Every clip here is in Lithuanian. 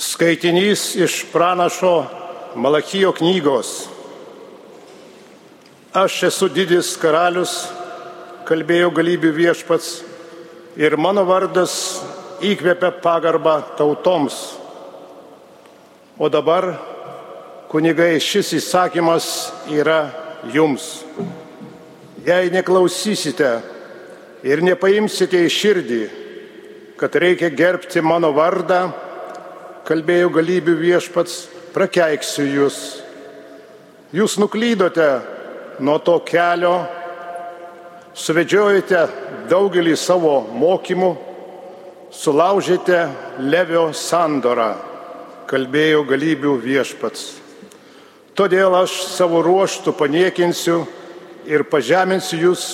Skaitinys iš pranašo Malachijo knygos. Aš esu didis karalius, kalbėjo galybių viešpats, ir mano vardas įkvepia pagarbą tautoms. O dabar, kunigai, šis įsakymas yra jums. Jei neklausysite ir nepaimsite į širdį, kad reikia gerbti mano vardą, kalbėjo galybių viešpats, prakeiksiu jūs. Jūs nuklydote nuo to kelio, suvedžiojate daugelį savo mokymų, sulaužėte Levio sandorą, kalbėjo galybių viešpats. Todėl aš savo ruoštų paniekinsiu ir pažeminsiu jūs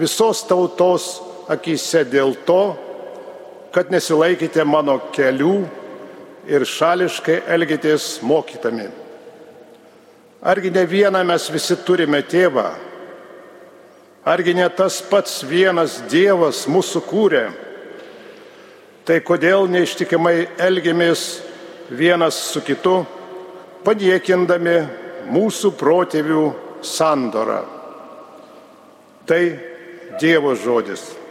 visos tautos akise dėl to, kad nesilaikėte mano kelių ir šališkai elgitės mokytami. Argi ne vieną mes visi turime tėvą? Argi ne tas pats vienas Dievas mūsų kūrė? Tai kodėl neištikimai elgiamės vienas su kitu, paniekindami mūsų protėvių sandorą? Tai Dievo žodis.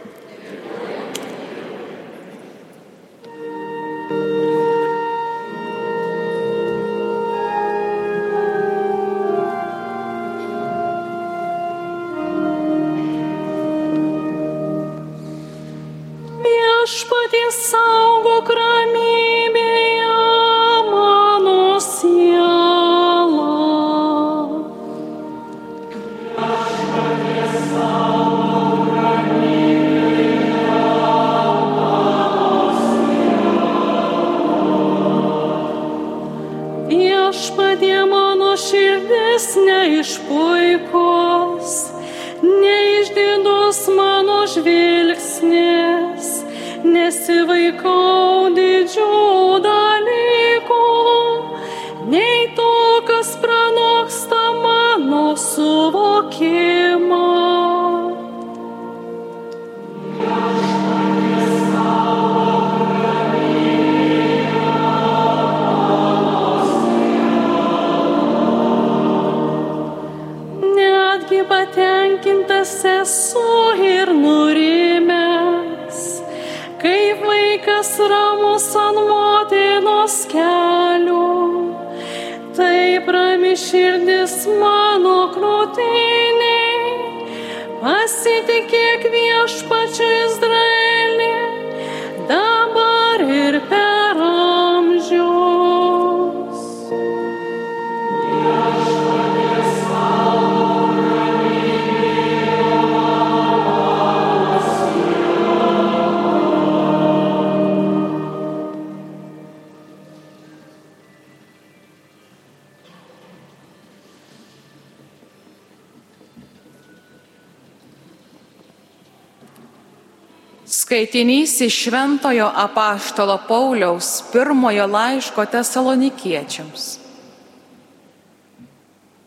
Skaitinys iš Šventojo apaštalo Pauliaus pirmojo laiško tesalonikiečiams.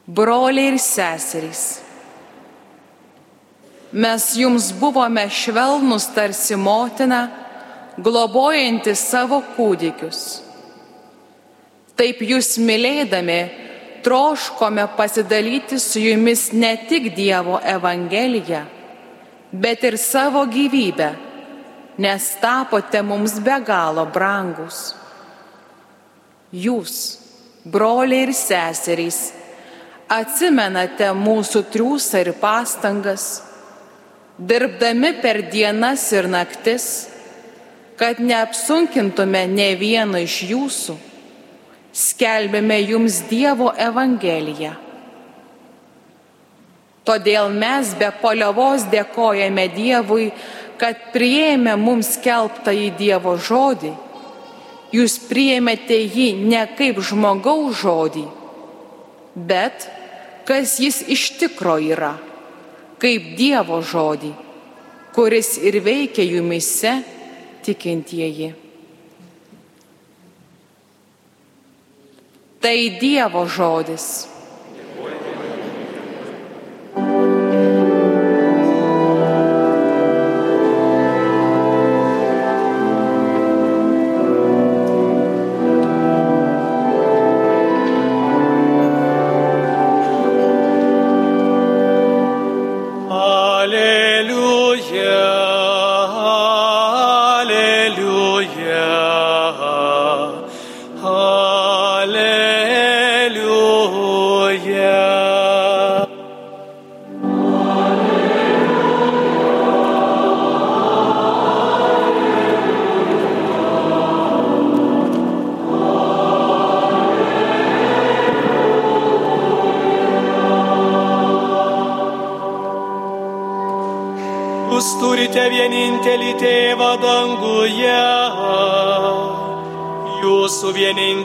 Broliai ir seserys, mes jums buvome švelnus tarsi motina, globojanti savo kūdikius. Taip jūs mylėdami troškome pasidalyti su jumis ne tik Dievo Evangeliją, bet ir savo gyvybę nes tapote mums be galo brangus. Jūs, broliai ir seserys, atsimenate mūsų triūsą ir pastangas, dirbdami per dienas ir naktis, kad neapsunkintume ne vieno iš jūsų, skelbėme jums Dievo Evangeliją. Todėl mes be poliovos dėkojame Dievui, kad prieėmė mums kelbtą į Dievo žodį, jūs prieėmėte jį ne kaip žmogaus žodį, bet kas jis iš tikro yra, kaip Dievo žodį, kuris ir veikia jumise tikintieji. Tai Dievo žodis.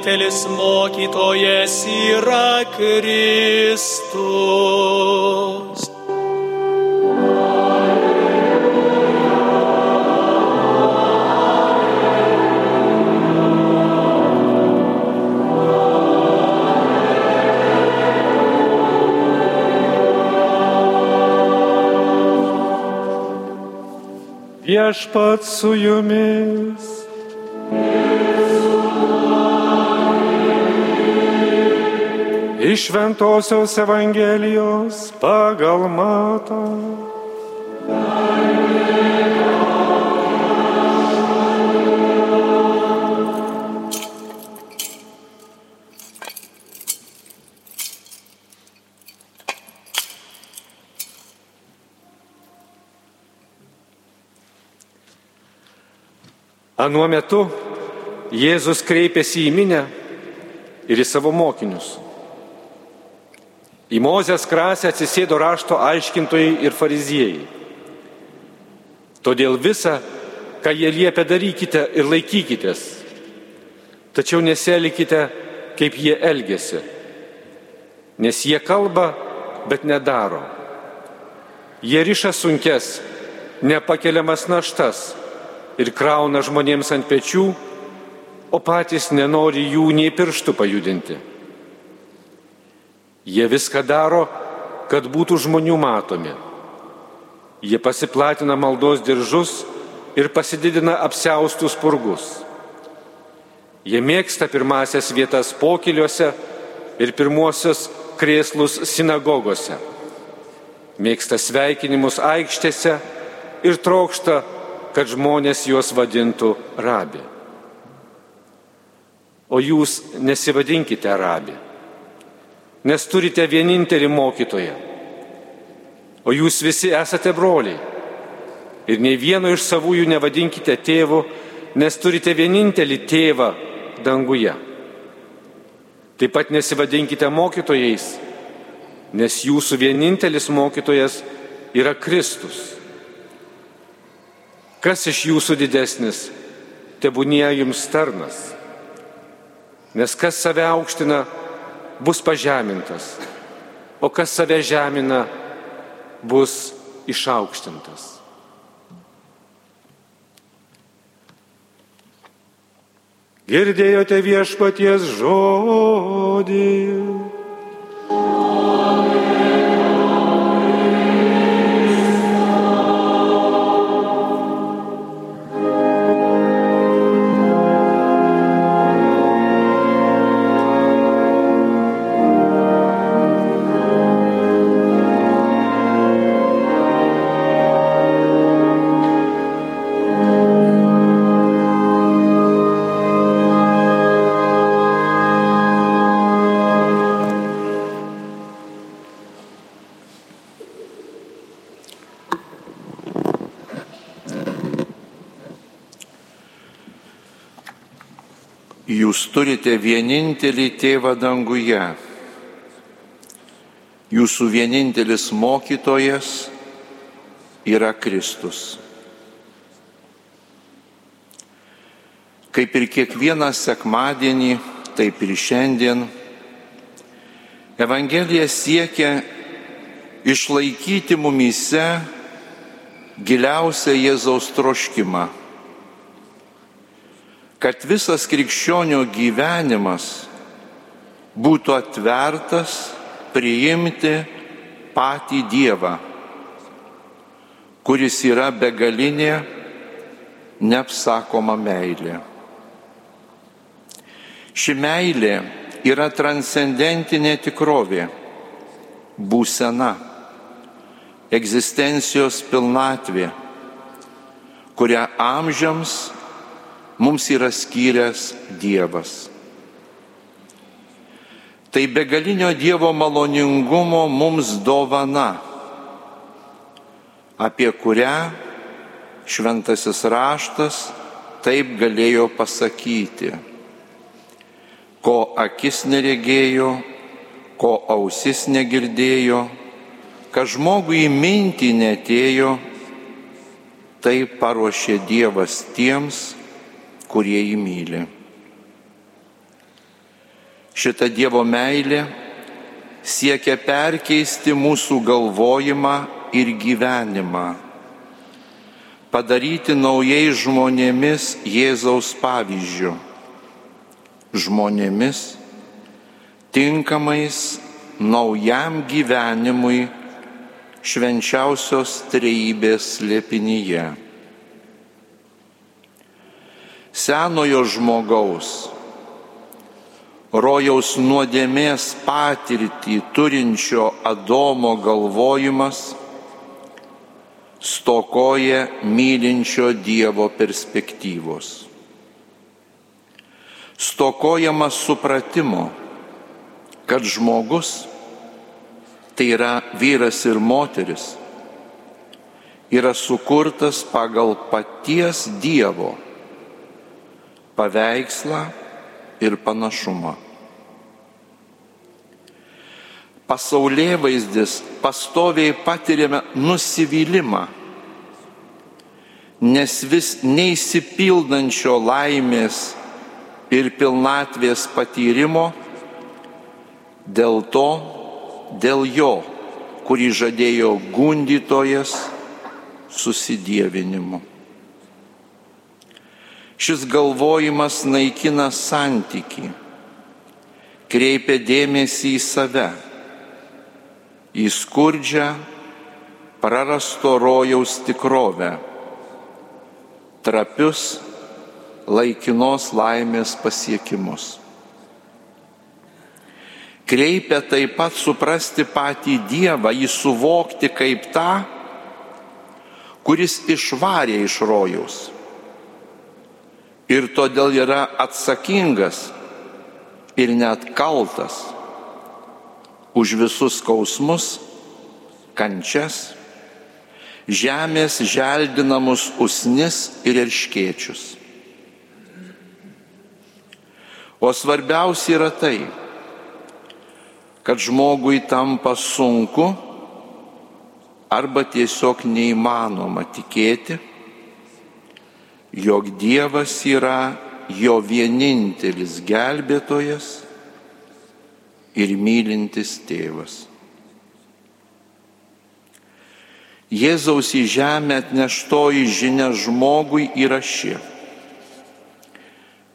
Vienintelis mokytojas yra Kristus. Viešpat su jumis. Iš Ventosios Evangelijos pagal matą. Anuo metu Jėzus kreipėsi į minę ir į savo mokinius. Į Mozės krasę atsisėdo rašto aiškintojai ir fariziejai. Todėl visą, ką jie liepia, darykite ir laikykitės. Tačiau neselikite, kaip jie elgesi. Nes jie kalba, bet nedaro. Jie riša sunkes, nepakeliamas naštas ir krauna žmonėms ant pečių, o patys nenori jų nei pirštų pajudinti. Jie viską daro, kad būtų žmonių matomi. Jie pasiplatina maldos diržus ir pasididina apsiaustus purgus. Jie mėgsta pirmasias vietas pokiliuose ir pirmuosius krėslus sinagogose. Mėgsta sveikinimus aikštėse ir trokšta kad žmonės juos vadintų rabi. O jūs nesivadinkite rabi, nes turite vienintelį mokytoją. O jūs visi esate broliai. Ir nei vieno iš savųjų nevadinkite tėvu, nes turite vienintelį tėvą danguje. Taip pat nesivadinkite mokytojais, nes jūsų vienintelis mokytojas yra Kristus. Kas iš jūsų didesnis, tebūnie jums tarnas. Nes kas save aukština, bus pažemintas, o kas save žemina, bus išaukštintas. Girdėjote viešpaties žodį. Jūs turite vienintelį tėvą danguje. Jūsų vienintelis mokytojas yra Kristus. Kaip ir kiekvieną sekmadienį, taip ir šiandien, Evangelija siekia išlaikyti mumyse giliausią Jėzaus troškimą kad visas krikščionio gyvenimas būtų atvertas priimti patį Dievą, kuris yra begalinė, neapsakoma meilė. Ši meilė yra transcendentinė tikrovė, būsena, egzistencijos pilnatvė, kurią amžiams mums yra skyręs Dievas. Tai begalinio Dievo maloningumo mums dovana, apie kurią šventasis raštas taip galėjo pasakyti, ko akis neregėjo, ko ausis negirdėjo, kad žmogui mintį netėjo, tai paruošė Dievas tiems, kurie jį myli. Šita Dievo meilė siekia perkeisti mūsų galvojimą ir gyvenimą padaryti naujais žmonėmis Jėzaus pavyzdžių. Žmonėmis tinkamais naujam gyvenimui švenčiausios trejybės lėpinyje. Senojo žmogaus, rojaus nuodėmės patirtį turinčio Adomo galvojimas stokoja mylinčio Dievo perspektyvos. Stokojama supratimo, kad žmogus, tai yra vyras ir moteris, yra sukurtas pagal paties Dievo paveikslą ir panašumą pasaulyje vaizdis pastoviai patiriame nusivylimą, nes vis neįsipildančio laimės ir pilnatvės patyrimo dėl to, dėl jo, kurį žadėjo gundytojas susidievinimu. Šis galvojimas naikina santyki, kreipia dėmesį į save į skurdžią, prarasto rojaus tikrovę, trapius laikinos laimės pasiekimus. Kreipia taip pat suprasti patį Dievą, jį suvokti kaip tą, kuris išvarė iš rojaus. Ir todėl yra atsakingas ir net kaltas už visus skausmus, kančias, žemės želdinamus usnis ir erškiečius. O svarbiausia yra tai, kad žmogui tampa sunku arba tiesiog neįmanoma tikėti, jog Dievas yra jo vienintelis gelbėtojas ir mylintis tėvas. Jėzaus į žemę atneštoji žinia žmogui yra ši.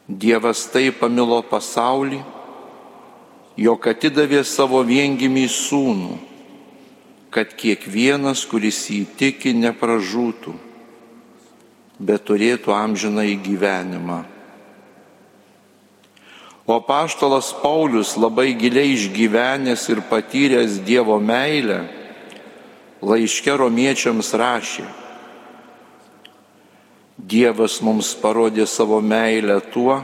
Dievas taip pamilo pasaulį, jog atidavė savo viengimį sūnų, kad kiekvienas, kuris įtiki, nepražūtų, bet turėtų amžiną į gyvenimą. O paštalas Paulius labai giliai išgyvenęs ir patyręs Dievo meilę, laiške romiečiams rašė, Dievas mums parodė savo meilę tuo,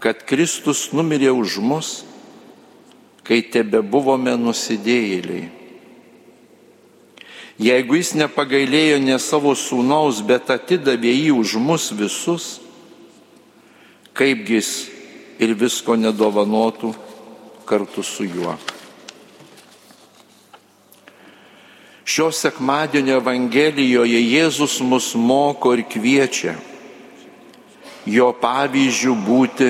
kad Kristus numirė už mus, kai tebe buvome nusidėjėliai. Jeigu jis nepagailėjo ne savo sūnaus, bet atidavė jį už mus visus, kaipgi jis ir visko nedovanotų kartu su juo. Šio sekmadienio Evangelijoje Jėzus mus moko ir kviečia jo pavyzdžių būti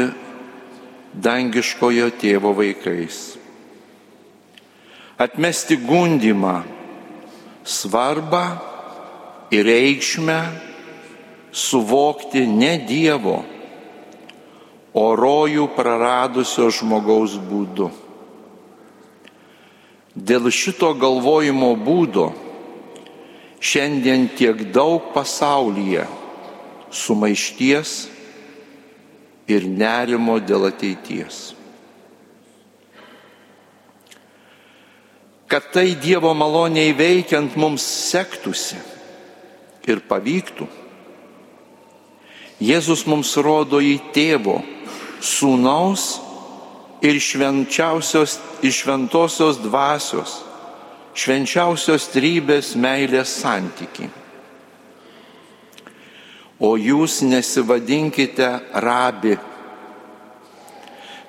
dangiškojo tėvo vaikais. Atmesti gundimą, svarbą ir reikšmę suvokti ne Dievo, o rojų praradusio žmogaus būdu. Dėl šito galvojimo būdo šiandien tiek daug pasaulyje sumaišties ir nerimo dėl ateities. Kad tai Dievo maloniai veikiant mums sektųsi ir pavyktų, Jėzus mums rodo į tėvo, sūnaus ir švenčiausios, šventosios dvasios, švenčiausios trybės meilės santyki. O jūs nesivadinkite rabi,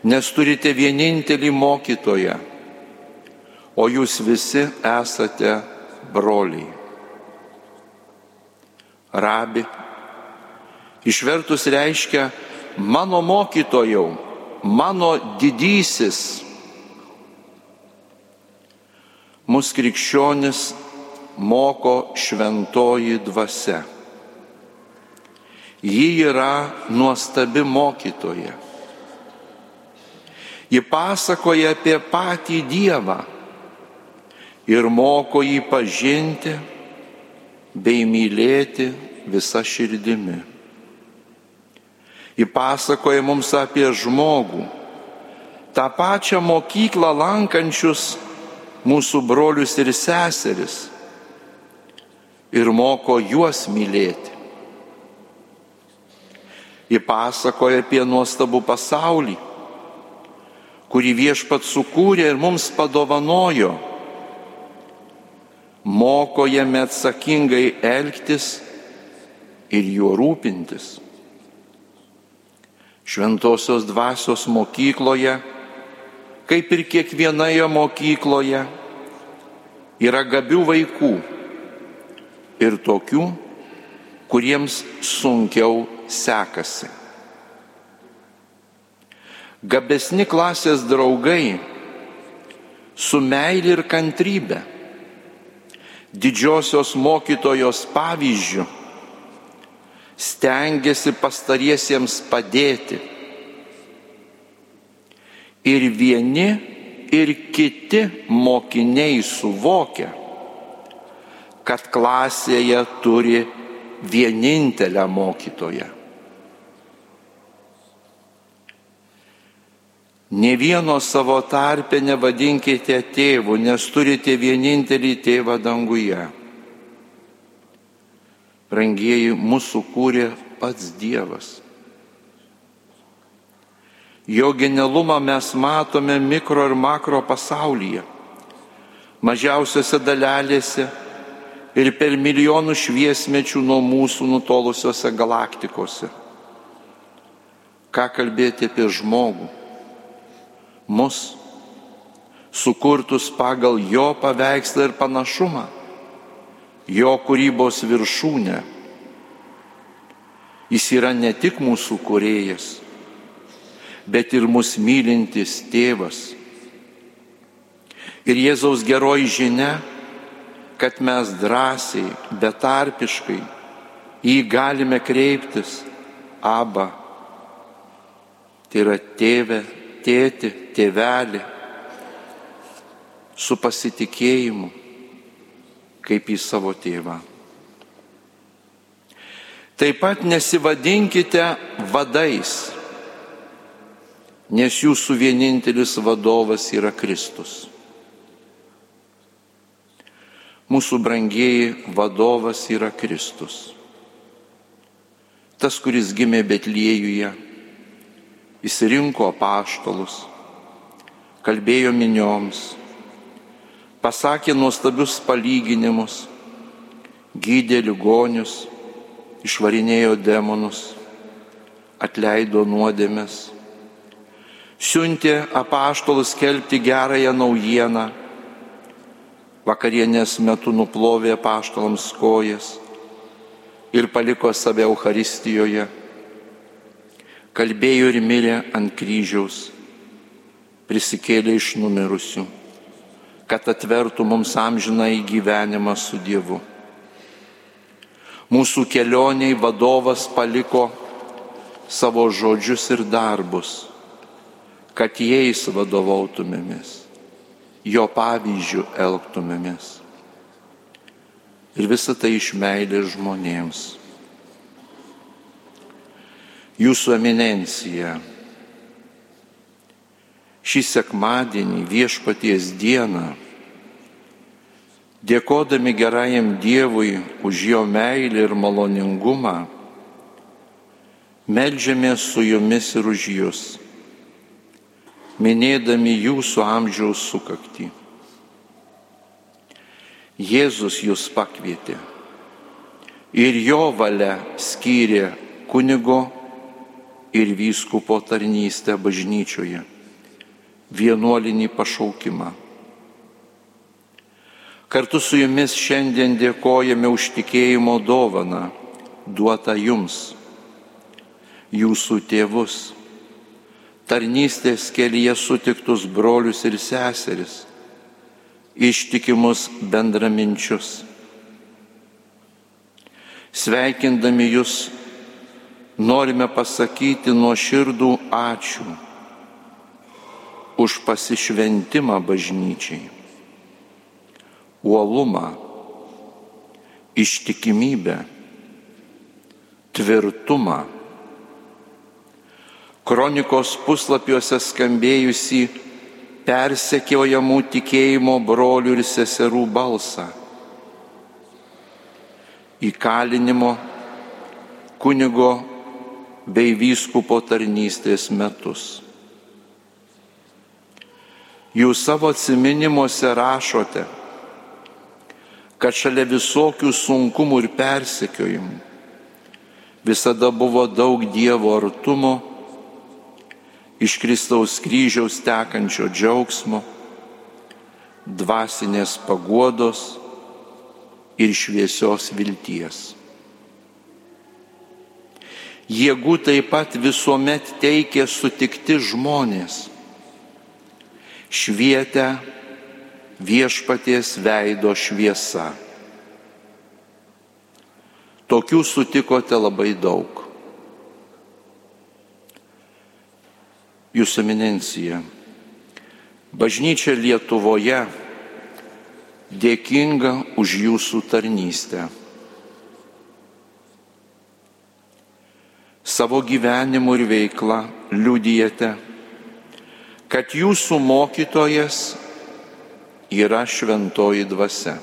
nes turite vienintelį mokytoją, o jūs visi esate broliai. Rabi išvertus reiškia mano mokytojau, mano didysis. Mūsų krikščionis moko šventoji dvasia. Ji yra nuostabi mokytoja. Ji pasakoja apie patį Dievą ir moko jį pažinti bei mylėti visą širdimi. Įpasakoja mums apie žmogų, tą pačią mokyklą lankančius mūsų brolius ir seseris ir moko juos mylėti. Įpasakoja apie nuostabų pasaulį, kurį viešpat sukūrė ir mums padovanojo. Moko jame atsakingai elgtis ir juo rūpintis. Šventosios dvasios mokykloje, kaip ir kiekvienoje mokykloje, yra gabių vaikų ir tokių, kuriems sunkiau sekasi. Gabesni klasės draugai su meilė ir kantrybė, didžiosios mokytojos pavyzdžių stengiasi pastariesiems padėti. Ir vieni, ir kiti mokiniai suvokia, kad klasėje turi vienintelę mokytoją. Ne vieno savo tarpę nevadinkite tėvu, nes turite vienintelį tėvą danguje brangieji, mūsų kūrė pats Dievas. Jo genialumą mes matome mikro ir makro pasaulyje, mažiausiose dalelėse ir per milijonų šviesmečių nuo mūsų nutolusiose galaktikose. Ką kalbėti apie žmogų, mus, sukurtus pagal jo paveikslą ir panašumą jo kūrybos viršūnė. Jis yra ne tik mūsų kurėjas, bet ir mus mylintis tėvas. Ir Jėzaus geroji žinia, kad mes drąsiai, betarpiškai jį galime kreiptis, aba. Tai yra tėvė, tėti, tėvelį, su pasitikėjimu kaip į savo tėvą. Taip pat nesivadinkite vadais, nes jūsų vienintelis vadovas yra Kristus. Mūsų brangieji vadovas yra Kristus. Tas, kuris gimė Betliejuje, įsirinko paštalus, kalbėjo minioms, pasakė nuostabius palyginimus, gydė ligonius, išvarinėjo demonus, atleido nuodėmės, siuntė apaštalus skelbti gerąją naujieną, vakarienės metu nuplovė apaštalams kojas ir paliko save Euharistijoje, kalbėjo ir mirė ant kryžiaus, prisikėlė iš numirusių kad atvertų mums amžiną į gyvenimą su Dievu. Mūsų kelioniai vadovas paliko savo žodžius ir darbus, kad jais vadovautumėmės, jo pavyzdžių elgtumėmės. Ir visą tai iš meilės žmonėms. Jūsų eminencija šį sekmadienį viešpaties dieną, dėkodami gerajam Dievui už jo meilę ir maloningumą, Meldžiamės su jumis ir už jūs, minėdami jūsų amžiaus sukakti. Jėzus jūs pakvietė ir jo valia skyrė kunigo ir vyskupo tarnystę bažnyčioje, vienuolinį pašaukimą. Kartu su jumis šiandien dėkojame už tikėjimo dovaną duotą jums jūsų tėvus, tarnystės kelyje sutiktus brolius ir seseris, ištikimus bendraminčius. Sveikindami jūs norime pasakyti nuoširdų ačiū už pasišventimą bažnyčiai, uolumą, ištikimybę, tvirtumą kronikos puslapiuose skambėjusi persekiojamų tikėjimo brolių ir seserų balsą. Įkalinimo kunigo bei vyskupo tarnystės metus. Jūs savo atminimuose rašote, kad šalia visokių sunkumų ir persekiojimų visada buvo daug Dievo artumo iš Kristaus kryžiaus tekančio džiaugsmo, dvasinės paguodos ir šviesios vilties. Jėgų taip pat visuomet teikė sutikti žmonės, švietę viešpaties veido šviesa. Tokių sutikote labai daug. Jūsų eminencija, bažnyčia Lietuvoje dėkinga už jūsų tarnystę. Savo gyvenimu ir veikla liudijate, kad jūsų mokytojas yra šventoji dvasia.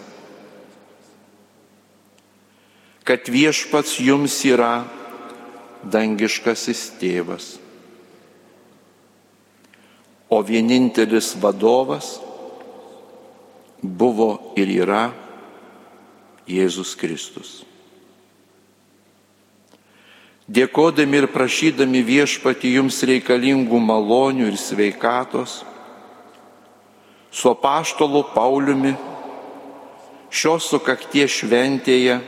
Kad viešpats jums yra dangiškasis tėvas o vienintelis vadovas buvo ir yra Jėzus Kristus. Dėkodami ir prašydami viešpati jums reikalingų malonių ir sveikatos, su apaštolu Pauliumi šios sukakties šventėje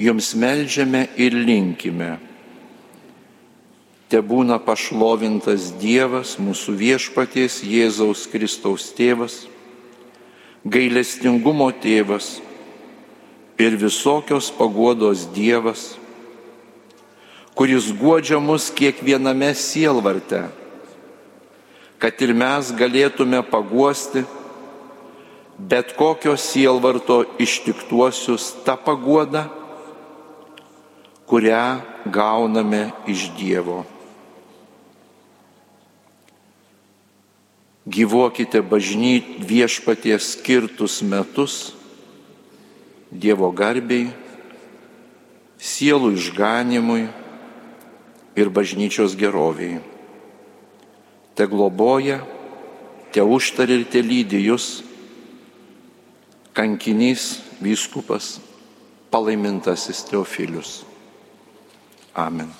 jums melžiame ir linkime. Te būna pašlovintas Dievas, mūsų viešpaties Jėzaus Kristaus tėvas, gailestingumo tėvas ir visokios paguodos Dievas, kuris godžia mus kiekviename sielvarte, kad ir mes galėtume paguosti bet kokio sielvarto ištiktuosius tą paguodą, kurią gauname iš Dievo. gyvuokite bažnyt viešpaties skirtus metus Dievo garbiai, sielų išganimui ir bažnyčios geroviai. Te globoja, te užtari ir te lydi jūs, kankinys vyskupas, palaimintasis Teofilius. Amen.